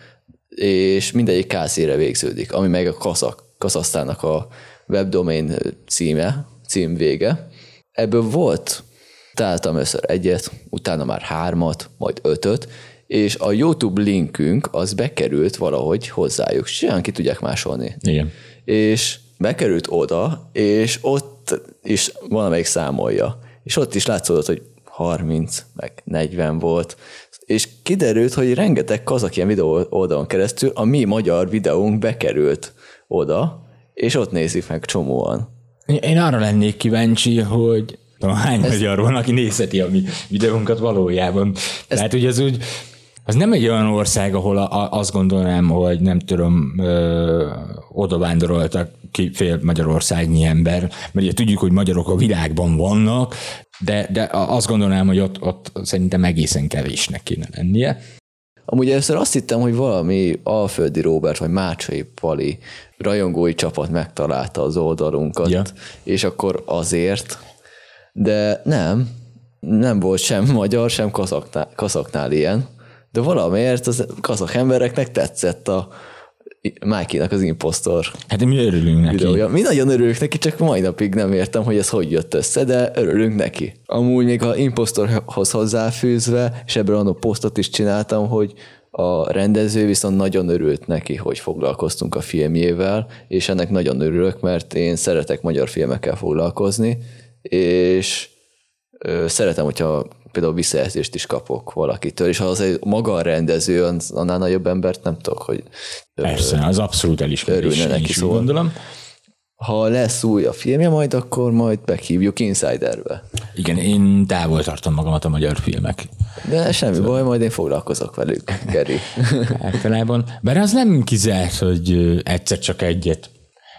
és mindegyik kászére végződik, ami meg a kazak, Kazasztának a webdomain címe, cím vége. Ebből volt, találtam először egyet, utána már hármat, majd ötöt, és a YouTube linkünk az bekerült valahogy hozzájuk, olyan ki tudják másolni. Igen. És bekerült oda, és ott is valamelyik számolja. És ott is látszódott, hogy 30, meg 40 volt, és kiderült, hogy rengeteg kazak ilyen videó oldalon keresztül a mi magyar videónk bekerült oda, és ott nézik meg csomóan. Én arra lennék kíváncsi, hogy hány Ez... magyar van, aki nézheti a mi videónkat valójában. Ez... Tehát ugye az úgy, az nem egy olyan ország, ahol a, azt gondolnám, hogy nem tudom, ö, oda vándoroltak ki fél Magyarországnyi ember, mert ugye tudjuk, hogy magyarok a világban vannak, de, de azt gondolnám, hogy ott, ott szerintem egészen kevésnek kéne lennie. Amúgy először azt hittem, hogy valami Alföldi Robert vagy Mácsai Pali rajongói csapat megtalálta az oldalunkat, ja. és akkor azért, de nem, nem volt sem magyar, sem kazaknál, kazaknál ilyen, de valamiért az kazak embereknek tetszett a Mikey-nak az impostor Hát mi örülünk neki. Videója. Mi nagyon örülünk neki, csak mai napig nem értem, hogy ez hogy jött össze, de örülünk neki. Amúgy még a impostorhoz hozzáfűzve, és ebből a posztot is csináltam, hogy a rendező viszont nagyon örült neki, hogy foglalkoztunk a filmjével, és ennek nagyon örülök, mert én szeretek magyar filmekkel foglalkozni, és szeretem, hogyha például visszajelzést is kapok valakitől, és ha az egy maga a rendező, annál nagyobb embert nem tudok, hogy Persze, az abszolút elismerés. örülne neki, is szóval. gondolom. Ha lesz új a filmje majd, akkor majd meghívjuk Insiderbe. Igen, én távol tartom magamat a magyar filmek. De semmi baj, majd én foglalkozok velük, Geri. Általában. Bár az nem kizárt, hogy egyszer csak egyet,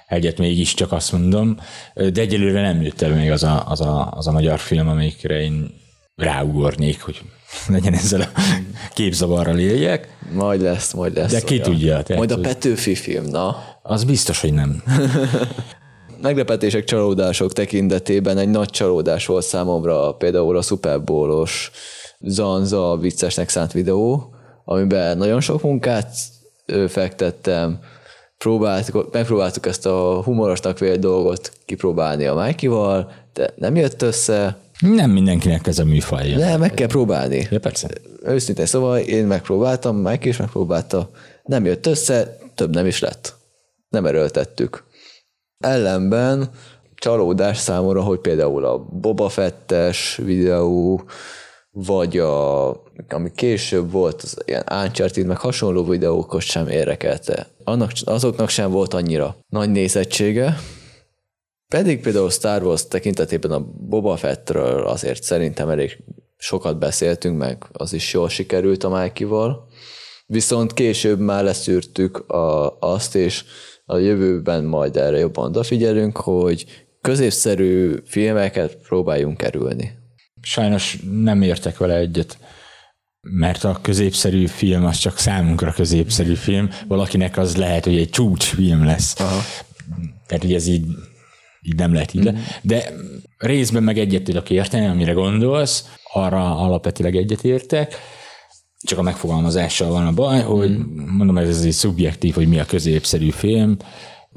egyet mégiscsak azt mondom, de egyelőre nem jött el még az a, az a, az a magyar film, amelyikre én ráugornék, hogy legyen ezzel a képzavarral éljek. Majd lesz, majd lesz. De ki olyan. tudja, tehát, Majd a Petőfi film, na. Az biztos, hogy nem. Meglepetések, csalódások tekintetében egy nagy csalódás volt számomra például a Super Bowl-os Zanza viccesnek szánt videó, amiben nagyon sok munkát fektettem, próbáltuk, megpróbáltuk ezt a humorosnak vélt dolgot kipróbálni a Mikey-val, de nem jött össze, Nem mindenkinek ez a műfajja. de meg kell próbálni. Ja, persze. Őszintén szóval én megpróbáltam, Mike is megpróbálta, nem jött össze, több nem is lett. Nem erőltettük. Ellenben csalódás számomra, hogy például a Boba Fettes videó, vagy a, ami később volt, az ilyen Uncharted, meg hasonló videókhoz sem érdekelte. Annak, azoknak sem volt annyira nagy nézettsége, pedig például Star Wars tekintetében a Boba Fettről azért szerintem elég sokat beszéltünk, meg az is jól sikerült a Mikey-val. Viszont később már leszűrtük a, azt, és a jövőben majd erre jobban odafigyelünk, hogy középszerű filmeket próbáljunk kerülni. Sajnos nem értek vele egyet, mert a középszerű film az csak számunkra középszerű film, valakinek az lehet, hogy egy csúcsfilm lesz. Aha. Tehát, hogy ez így, így nem lehet így. Mm. De részben meg egyet tudok érteni, amire gondolsz, arra alapvetőleg egyet értek, csak a megfogalmazással van a baj, hogy mondom, ez egy szubjektív, hogy mi a középszerű film.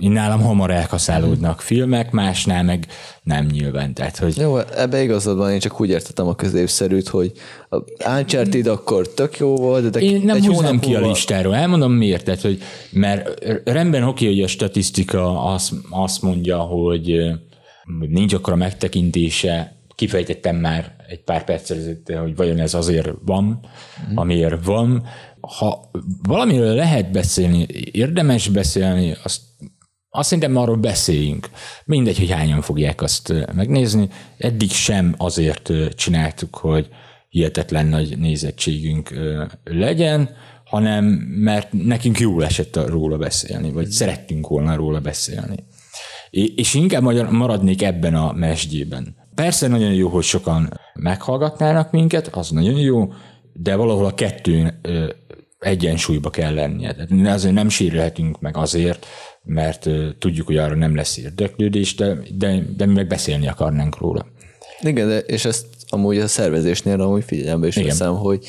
Nálam hamar elkaszálódnak filmek, másnál meg nem nyilván. Tehát, hogy Jó, ebbe igazad van, én csak úgy értettem a középszerűt, hogy a Uncharted akkor tök jó volt, de Én nem egy húznám ki a listáról. Elmondom miért. Tehát, hogy, mert rendben oké, hogy a statisztika azt, azt mondja, hogy nincs akkora megtekintése, kifejtettem már egy pár perccel ezelőtt, hogy vajon ez azért van, amiért van. Ha valamiről lehet beszélni, érdemes beszélni, azt azt szerintem arról beszéljünk. Mindegy, hogy hányan fogják azt megnézni. Eddig sem azért csináltuk, hogy hihetetlen nagy nézettségünk legyen, hanem mert nekünk jól esett róla beszélni, vagy szerettünk volna róla beszélni. És inkább maradnék ebben a mesdjében. Persze nagyon jó, hogy sokan meghallgatnának minket, az nagyon jó, de valahol a kettő ö, egyensúlyba kell lennie. Tehát azért nem sérülhetünk meg azért, mert tudjuk, hogy arra nem lesz érdeklődés, de, de, de mi meg beszélni akarnánk róla. Igen, de, és ezt amúgy a szervezésnél amúgy figyelembe is Igen. veszem, hogy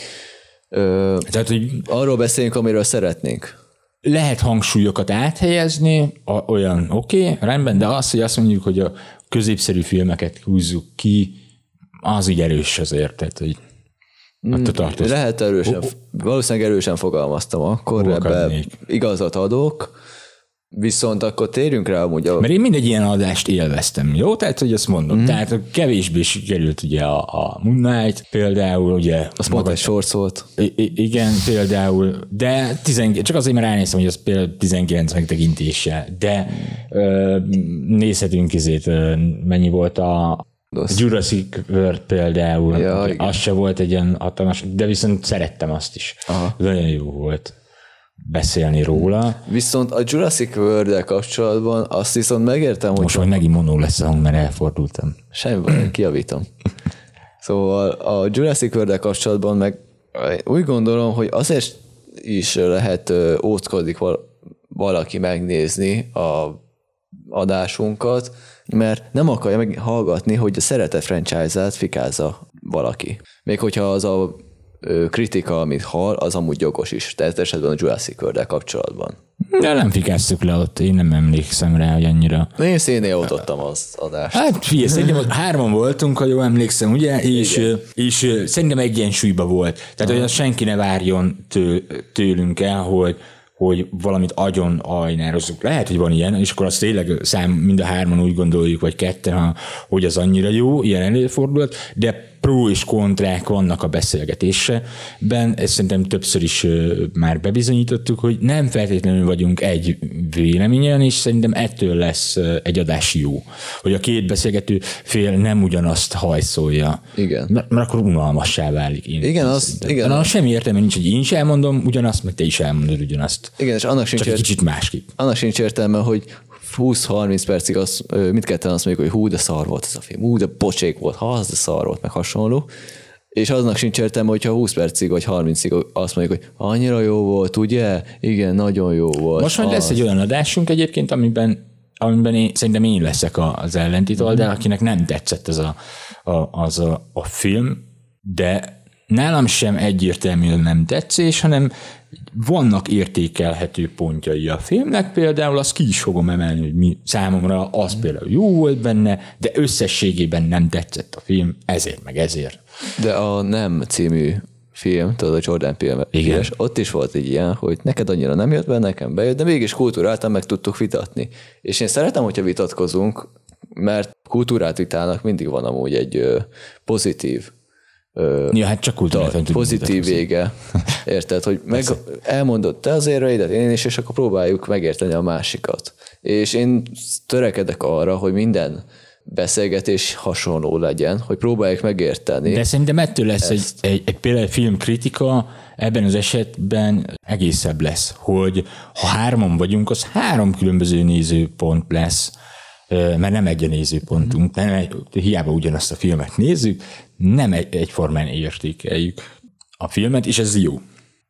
ö, Tehát, hogy arról beszéljünk, amiről szeretnénk. lehet hangsúlyokat áthelyezni, a, olyan oké, okay, rendben, de az, hogy azt mondjuk, hogy a középszerű filmeket húzzuk ki, az így erős azért, tehát, hogy attól tartozik. Lehet erősen, valószínűleg erősen fogalmaztam akkor, ebbe igazat adok, viszont akkor térjünk rá amúgy a... Mert én mindegy ilyen adást élveztem, jó? Tehát, hogy azt mondom. Mm. Tehát kevésbé sikerült ugye a, a Moon Knight például, ugye Az pont egy shorts volt. I- igen, például, de 19, csak azért, mert ránéztem, hogy az például 19 megtekintése, de ö, nézhetünk ö, mennyi volt a Dosz. Jurassic World például, Ja, az se volt egy ilyen hatalmas, de viszont szerettem azt is. Aha. Nagyon jó volt beszélni róla. Viszont a Jurassic world kapcsolatban azt viszont megértem, hogy Most majd megint monó lesz a hang, mert elfordultam. Semmi baj, kiavítom. Szóval a Jurassic world kapcsolatban meg úgy gondolom, hogy azért is lehet óckodik val- valaki megnézni a adásunkat, mert nem akarja meg hallgatni, hogy a szeretett franchise-át fikázza valaki. Még hogyha az a kritika, amit hall, az amúgy jogos is. Tehát esetben a Jurassic world kapcsolatban. De nem fikáztuk le ott, én nem emlékszem rá, hogy annyira. Én szénél ottottam az adást. Hát figyelj, szerintem ott hárman voltunk, ha jól emlékszem, ugye? És, ö, és szerintem egyensúlyba volt. Tehát, hogy azt senki ne várjon tő, tőlünk el, hogy hogy valamit agyon ajnározzuk. Lehet, hogy van ilyen, és akkor azt tényleg szám, mind a hárman úgy gondoljuk, vagy ketten, ha, hogy az annyira jó, ilyen előfordult, de pró és kontrák vannak a beszélgetésben, ezt szerintem többször is már bebizonyítottuk, hogy nem feltétlenül vagyunk egy véleményen, és szerintem ettől lesz egy adás jó. Hogy a két beszélgető fél nem ugyanazt hajszolja. Igen. Mert, mert akkor unalmassá válik. Én Igen, az- szerintem. igen. Na, semmi értelme nincs, hogy én is elmondom ugyanazt, meg te is elmondod ugyanazt. Igen, és annak sincs, Csak egy kicsit másképp. annak sincs értelme, hogy 20-30 percig az, mindketten azt mondjuk, hogy hú, de szar volt ez a film, hú, de pocsék volt, ha az de szar volt, meg hasonló. És aznak sincs értelme, hogyha 20 percig vagy 30-ig azt mondjuk, hogy annyira jó volt, ugye? Igen, nagyon jó volt. Most majd lesz Az. egy olyan adásunk egyébként, amiben amiben én, szerintem én leszek az ellentítól, de akinek nem tetszett ez a, a, az a, a film, de nálam sem egyértelműen nem tetszés, hanem vannak értékelhető pontjai a filmnek, például azt ki is fogom emelni, hogy mi számomra az például jó volt benne, de összességében nem tetszett a film, ezért meg ezért. De a Nem című film, tudod, a Jordan film, Igen. ott is volt egy ilyen, hogy neked annyira nem jött be, nekem bejött, de mégis kultúráltan meg tudtuk vitatni. És én szeretem, hogyha vitatkozunk, mert kultúrát vitának mindig van amúgy egy pozitív Ja, hát csak kultúrát tudjuk pozitív vége. Érted, hogy meg elmondod te az érveidet, én is, és akkor próbáljuk megérteni a másikat. És én törekedek arra, hogy minden beszélgetés hasonló legyen, hogy próbáljuk megérteni. De szerintem ettől lesz egy, egy, egy például filmkritika, ebben az esetben egészebb lesz, hogy ha hárman vagyunk, az három különböző nézőpont lesz, mert nem egy a nézőpontunk, nem egy, hiába ugyanazt a filmet nézzük, nem egy, egyformán értékeljük a filmet, és ez jó.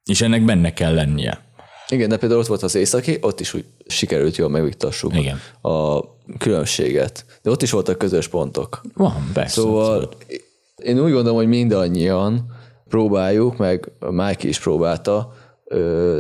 És ennek benne kell lennie. Igen, de például ott volt az északi, ott is úgy sikerült jól megvitassuk Igen. a különbséget. De ott is voltak közös pontok. Van, persze. Szóval én úgy gondolom, hogy mindannyian próbáljuk, meg Mike is próbálta,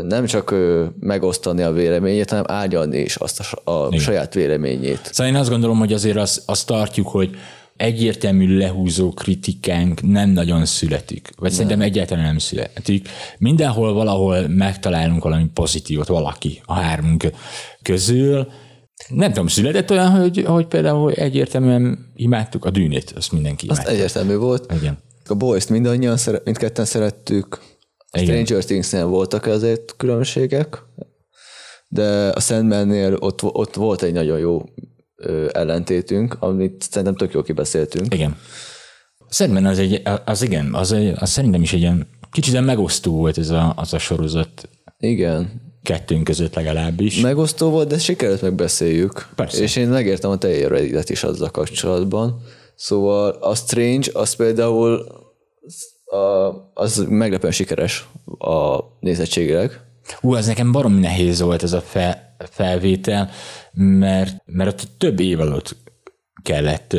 nem csak megosztani a véleményét, hanem árnyalni is azt a, a saját véleményét. Szóval én azt gondolom, hogy azért azt, azt tartjuk, hogy egyértelmű lehúzó kritikánk nem nagyon születik. Vagy szerintem egyáltalán nem születik. Mindenhol valahol megtalálunk valami pozitívot valaki a hármunk közül. Nem tudom, született olyan, hogy, hogy például egyértelműen imádtuk a dűnét, azt mindenki Azt imádta. egyértelmű volt. Igen. A Boys-t mindannyian, szere- mindketten szerettük. Igen. Stranger Things-nél voltak azért különbségek, de a Sandman-nél ott, ott volt egy nagyon jó ellentétünk, amit szerintem tök jól kibeszéltünk. Igen. Szerintem az, egy, az igen, az, egy, az szerintem is egy ilyen kicsit megosztó volt ez a, az a sorozat Igen, kettőnk között legalábbis. megosztó volt, de sikerült megbeszéljük. Persze. És én megértem a te is azzal kapcsolatban. Szóval a Strange, az például az meglepően sikeres a nézettségileg. Hú, az nekem baromi nehéz volt ez a fel, felvétel, mert, mert ott több év alatt kellett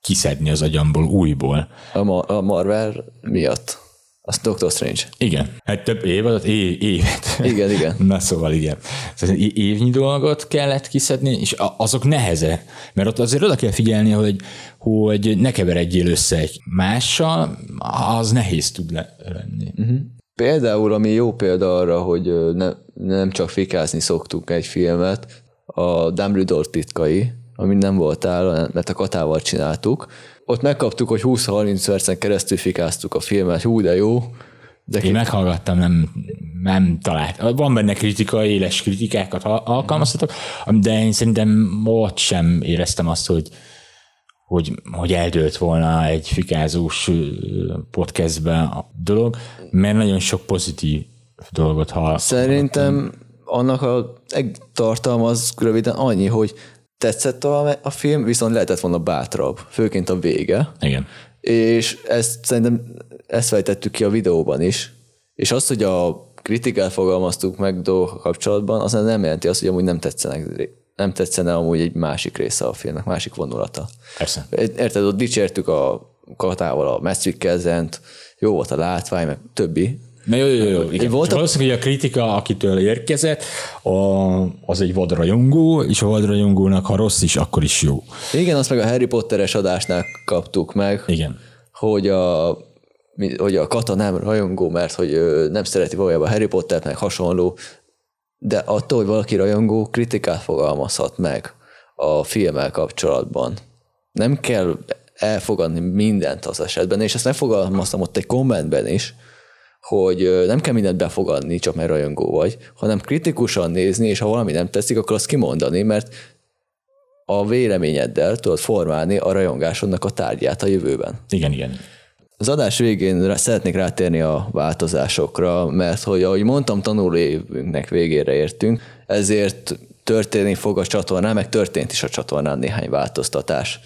kiszedni az agyamból újból. A, Ma- a Marvel miatt. Az Doctor Strange. Igen, hát több év alatt, é, évet. Igen, igen. Na szóval igen. Szóval évnyi dolgot kellett kiszedni, és azok neheze, mert ott azért oda kell figyelni, hogy, hogy ne keveredjél össze egy mással, az nehéz tud le- lenni. Uh-huh. Például, ami jó példa arra, hogy ne, nem csak fikázni szoktunk egy filmet, a Dumbledore titkai, ami nem voltál, mert a katával csináltuk. Ott megkaptuk, hogy 20-30 percen keresztül fikáztuk a filmet, hú, de jó, de Én meghallgattam, nem, nem talált. Van benne kritika, éles kritikákat al- alkalmaztatok, de én szerintem ott sem éreztem azt, hogy, hogy, hogy eldőlt volna egy fikázós ö, podcastbe a dolog, mert nagyon sok pozitív dolgot hall. Szerintem annak a tartalma az röviden annyi, hogy tetszett a, a film, viszont lehetett volna bátrabb, főként a vége. Igen. És ezt szerintem ezt fejtettük ki a videóban is. És az, hogy a kritikát fogalmaztuk meg dolgok kapcsolatban, az nem jelenti azt, hogy amúgy nem tetszenek nem tetszene amúgy egy másik része a filmnek, másik vonulata. Persze. Érted, ott dicsértük a katával a Kezent, jó volt a látvány, meg többi. Na jó, jó, jó. Igen. Volt Valószínűleg, hogy a kritika, akitől érkezett, a, az egy vadrajongó, és a vadrajongónak, ha rossz is, akkor is jó. Igen, azt meg a Harry Potteres adásnál kaptuk meg, Igen. hogy a, hogy a kata nem rajongó, mert hogy nem szereti valójában Harry Pottert, meg hasonló, de attól, hogy valaki rajongó, kritikát fogalmazhat meg a filmmel kapcsolatban. Nem kell elfogadni mindent az esetben, és ezt megfogalmaztam ott egy kommentben is, hogy nem kell mindent befogadni, csak mert rajongó vagy, hanem kritikusan nézni, és ha valami nem tetszik, akkor azt kimondani, mert a véleményeddel tudod formálni a rajongásodnak a tárgyát a jövőben. Igen, igen. Az adás végén szeretnék rátérni a változásokra, mert hogy ahogy mondtam, tanulóévünknek végére értünk, ezért történni fog a csatornán, meg történt is a csatornán néhány változtatás.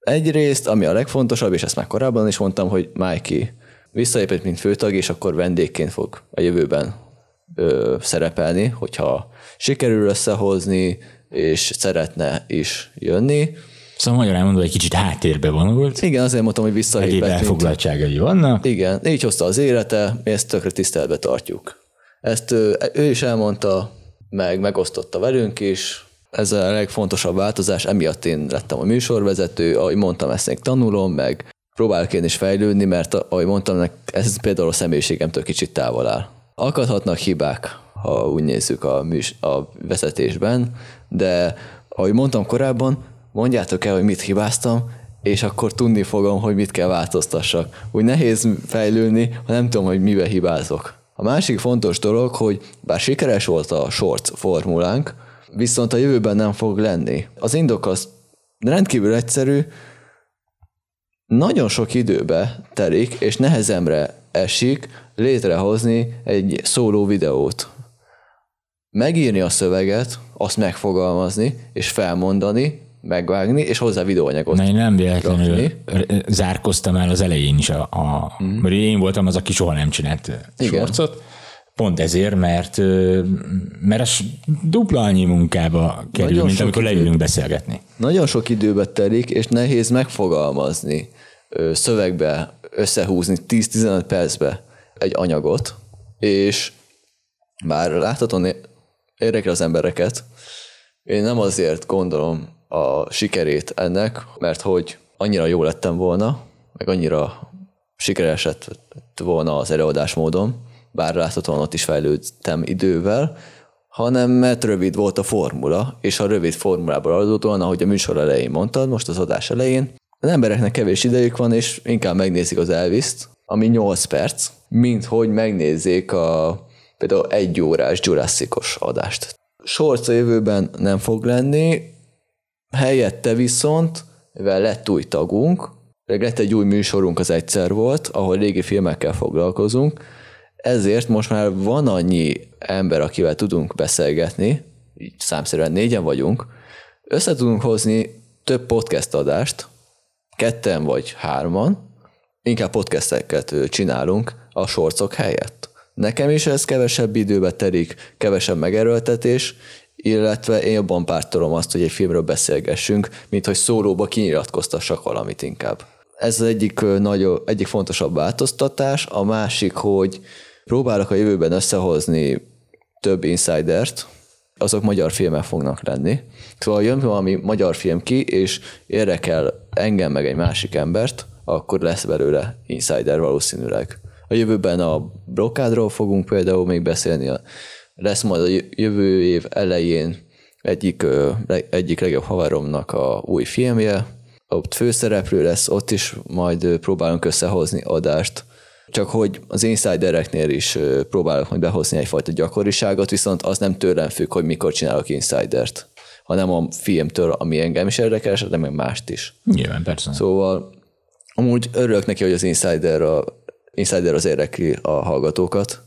Egyrészt, ami a legfontosabb, és ezt már korábban is mondtam, hogy Mikey visszaépít, mint főtag, és akkor vendégként fog a jövőben ö, szerepelni, hogyha sikerül összehozni, és szeretne is jönni. Szóval magyarán mondva egy kicsit háttérbe vonult. Igen, azért mondtam, hogy Egyéb visszaépett. elfoglaltságai vannak. Igen, így hozta az élete, mi ezt tökre tiszteletbe tartjuk. Ezt ő, ő is elmondta, meg megosztotta velünk is, ez a legfontosabb változás, emiatt én lettem a műsorvezető, ahogy mondtam, ezt még tanulom, meg próbálok én is fejlődni, mert ahogy mondtam, ez például a személyiségemtől kicsit távol áll. Akadhatnak hibák, ha úgy nézzük a, műs, a vezetésben, de ahogy mondtam korábban, mondjátok el, hogy mit hibáztam, és akkor tudni fogom, hogy mit kell változtassak. Úgy nehéz fejlődni, ha nem tudom, hogy mibe hibázok. A másik fontos dolog, hogy bár sikeres volt a shorts formulánk, viszont a jövőben nem fog lenni. Az indok az rendkívül egyszerű, nagyon sok időbe telik, és nehezemre esik létrehozni egy szóló videót. Megírni a szöveget, azt megfogalmazni, és felmondani, megvágni, és hozzá videóanyagot. Na én nem véletlenül rakni. zárkoztam el az elején is, a, a, mm. mert én voltam az, aki soha nem csinált. Igen. sorcot. Pont ezért, mert, mert az dupla annyi munkába kerül, Nagyon mint amikor leülünk beszélgetni. Nagyon sok időbe telik, és nehéz megfogalmazni, szövegbe összehúzni 10-15 percbe egy anyagot, és bár láthatóan é- érdekel az embereket, én nem azért gondolom a sikerét ennek, mert hogy annyira jó lettem volna, meg annyira sikeres lett volna az előadásmódom, bár láthatóan ott is fejlődtem idővel, hanem mert rövid volt a formula, és a rövid formulából adódóan, ahogy a műsor elején mondtad, most az adás elején, az embereknek kevés idejük van, és inkább megnézik az Elvis-t, ami 8 perc, mint hogy megnézzék a például egy órás Jurassicos adást. Shorts a jövőben nem fog lenni, helyette viszont, mivel lett új tagunk, lett egy új műsorunk, az egyszer volt, ahol régi filmekkel foglalkozunk, ezért most már van annyi ember, akivel tudunk beszélgetni, így számszerűen négyen vagyunk, össze tudunk hozni több podcast adást, ketten vagy hárman, inkább podcasteket csinálunk a sorcok helyett. Nekem is ez kevesebb időbe telik, kevesebb megerőltetés, illetve én jobban pártolom azt, hogy egy filmről beszélgessünk, mint hogy szólóba kinyilatkoztassak valamit inkább. Ez az egyik, ö, nagy, egyik fontosabb változtatás, a másik, hogy próbálok a jövőben összehozni több insidert, azok magyar filmek fognak lenni. Szóval jön valami magyar film ki, és érdekel engem meg egy másik embert, akkor lesz belőle insider valószínűleg. A jövőben a blokkádról fogunk például még beszélni, lesz majd a jövő év elején egyik, egyik legjobb haveromnak a új filmje, ott főszereplő lesz, ott is majd próbálunk összehozni adást, csak hogy az insidereknél is próbálok majd behozni egyfajta gyakoriságot, viszont az nem tőlem függ, hogy mikor csinálok insidert, hanem a filmtől, ami engem is érdekel, esetleg meg mást is. Nyilván, persze. Szóval amúgy örülök neki, hogy az Insider, a, Insider az érdekli a hallgatókat,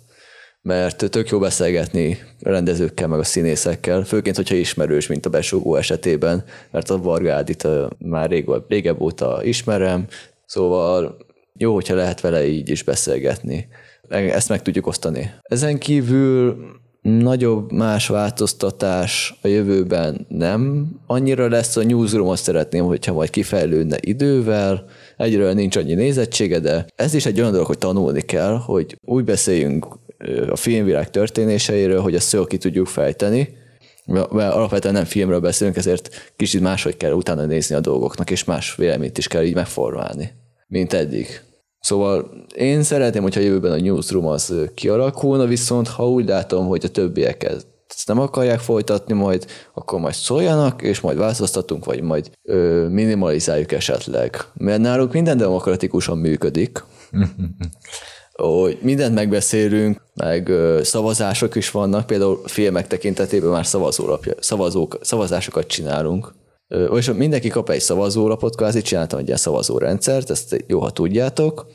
mert tök jó beszélgetni a rendezőkkel, meg a színészekkel, főként, hogyha ismerős, mint a besúgó esetében, mert a Varga Ádit már rég, régebb óta ismerem, szóval jó, hogyha lehet vele így is beszélgetni. Ezt meg tudjuk osztani. Ezen kívül nagyobb más változtatás a jövőben nem annyira lesz. A newsroom-ot szeretném, hogyha majd kifejlődne idővel, egyről nincs annyi nézettsége, de ez is egy olyan dolog, hogy tanulni kell, hogy úgy beszéljünk a filmvilág történéseiről, hogy ezt jól ki tudjuk fejteni, mert alapvetően nem filmről beszélünk, ezért kicsit máshogy kell utána nézni a dolgoknak, és más véleményt is kell így megformálni, mint eddig. Szóval én szeretném, hogyha jövőben a newsroom az kialakulna, viszont ha úgy látom, hogy a többieket ezt nem akarják folytatni majd, akkor majd szóljanak, és majd változtatunk, vagy majd ö, minimalizáljuk esetleg. Mert náluk minden demokratikusan működik, hogy mindent megbeszélünk, meg ö, szavazások is vannak, például filmek tekintetében már szavazólapja, szavazók, szavazásokat csinálunk. És mindenki kap egy szavazólapot, kvázi csináltam egy ilyen szavazórendszert, ezt jó, ha tudjátok,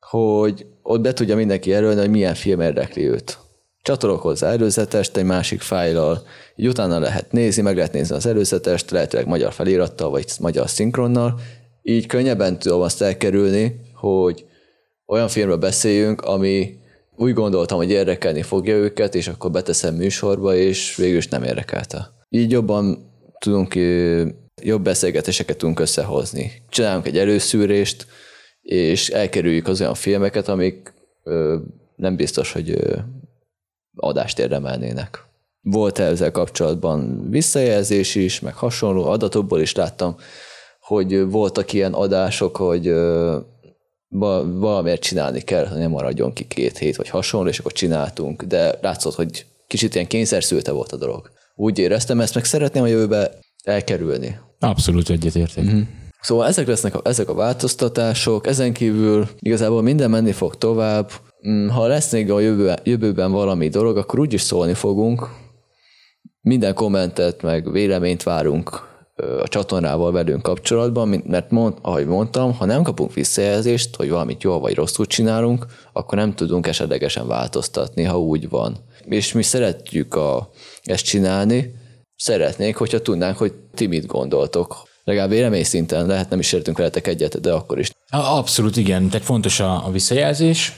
hogy ott be tudja mindenki jelölni, hogy milyen film érdekli őt. Csatolok hozzá előzetest egy másik fájlal, így utána lehet nézni, meg lehet nézni az előzetest, lehetőleg magyar felirattal, vagy magyar szinkronnal, így könnyebben tudom azt elkerülni, hogy olyan filmről beszéljünk, ami úgy gondoltam, hogy érdekelni fogja őket, és akkor beteszem műsorba, és végül is nem érdekelte. Így jobban tudunk, jobb beszélgetéseket tudunk összehozni. Csinálunk egy előszűrést, és elkerüljük az olyan filmeket, amik ö, nem biztos, hogy ö, adást érdemelnének. Volt ezzel kapcsolatban visszajelzés is, meg hasonló adatokból is láttam, hogy voltak ilyen adások, hogy ö, valamiért csinálni kell, hogy nem maradjon ki két hét, vagy hasonló, és akkor csináltunk, de látszott, hogy kicsit ilyen kényszerszülte volt a dolog. Úgy éreztem, ezt meg szeretném a jövőbe elkerülni. Abszolút egyetértek. Mm-hmm. Szóval ezek lesznek a, ezek a változtatások, ezen kívül igazából minden menni fog tovább. Mm, ha lesz még a jövő, jövőben valami dolog, akkor úgyis szólni fogunk. Minden kommentet, meg véleményt várunk a csatornával velünk kapcsolatban, mert mond, ahogy mondtam, ha nem kapunk visszajelzést, hogy valamit jól vagy rosszul csinálunk, akkor nem tudunk esetlegesen változtatni, ha úgy van. És mi szeretjük a, ezt csinálni, szeretnék, hogyha tudnánk, hogy ti mit gondoltok. Legalább vélemény szinten lehet, nem is értünk veletek egyet, de akkor is. Abszolút igen, tehát fontos a, a visszajelzés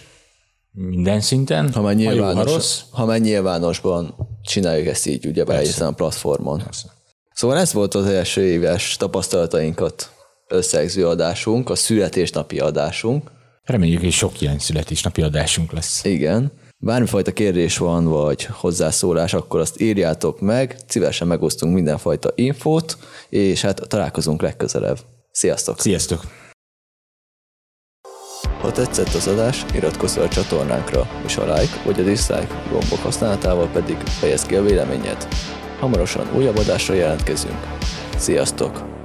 minden szinten, ha már, nyilvános, ha, jó, ha, rossz. ha már nyilvánosban csináljuk ezt így, ugye ezen a platformon. Persze. Szóval ez volt az első éves tapasztalatainkat összegző adásunk, a születésnapi adásunk. Reméljük, hogy sok ilyen születésnapi adásunk lesz. Igen. Bármifajta kérdés van, vagy hozzászólás, akkor azt írjátok meg, szívesen megosztunk mindenfajta infót, és hát találkozunk legközelebb. Sziasztok! Sziasztok! Ha tetszett az adás, iratkozz fel a csatornánkra, és a like vagy a dislike gombok használatával pedig fejezd ki a véleményed. Hamarosan újabb adásra jelentkezünk. Sziasztok!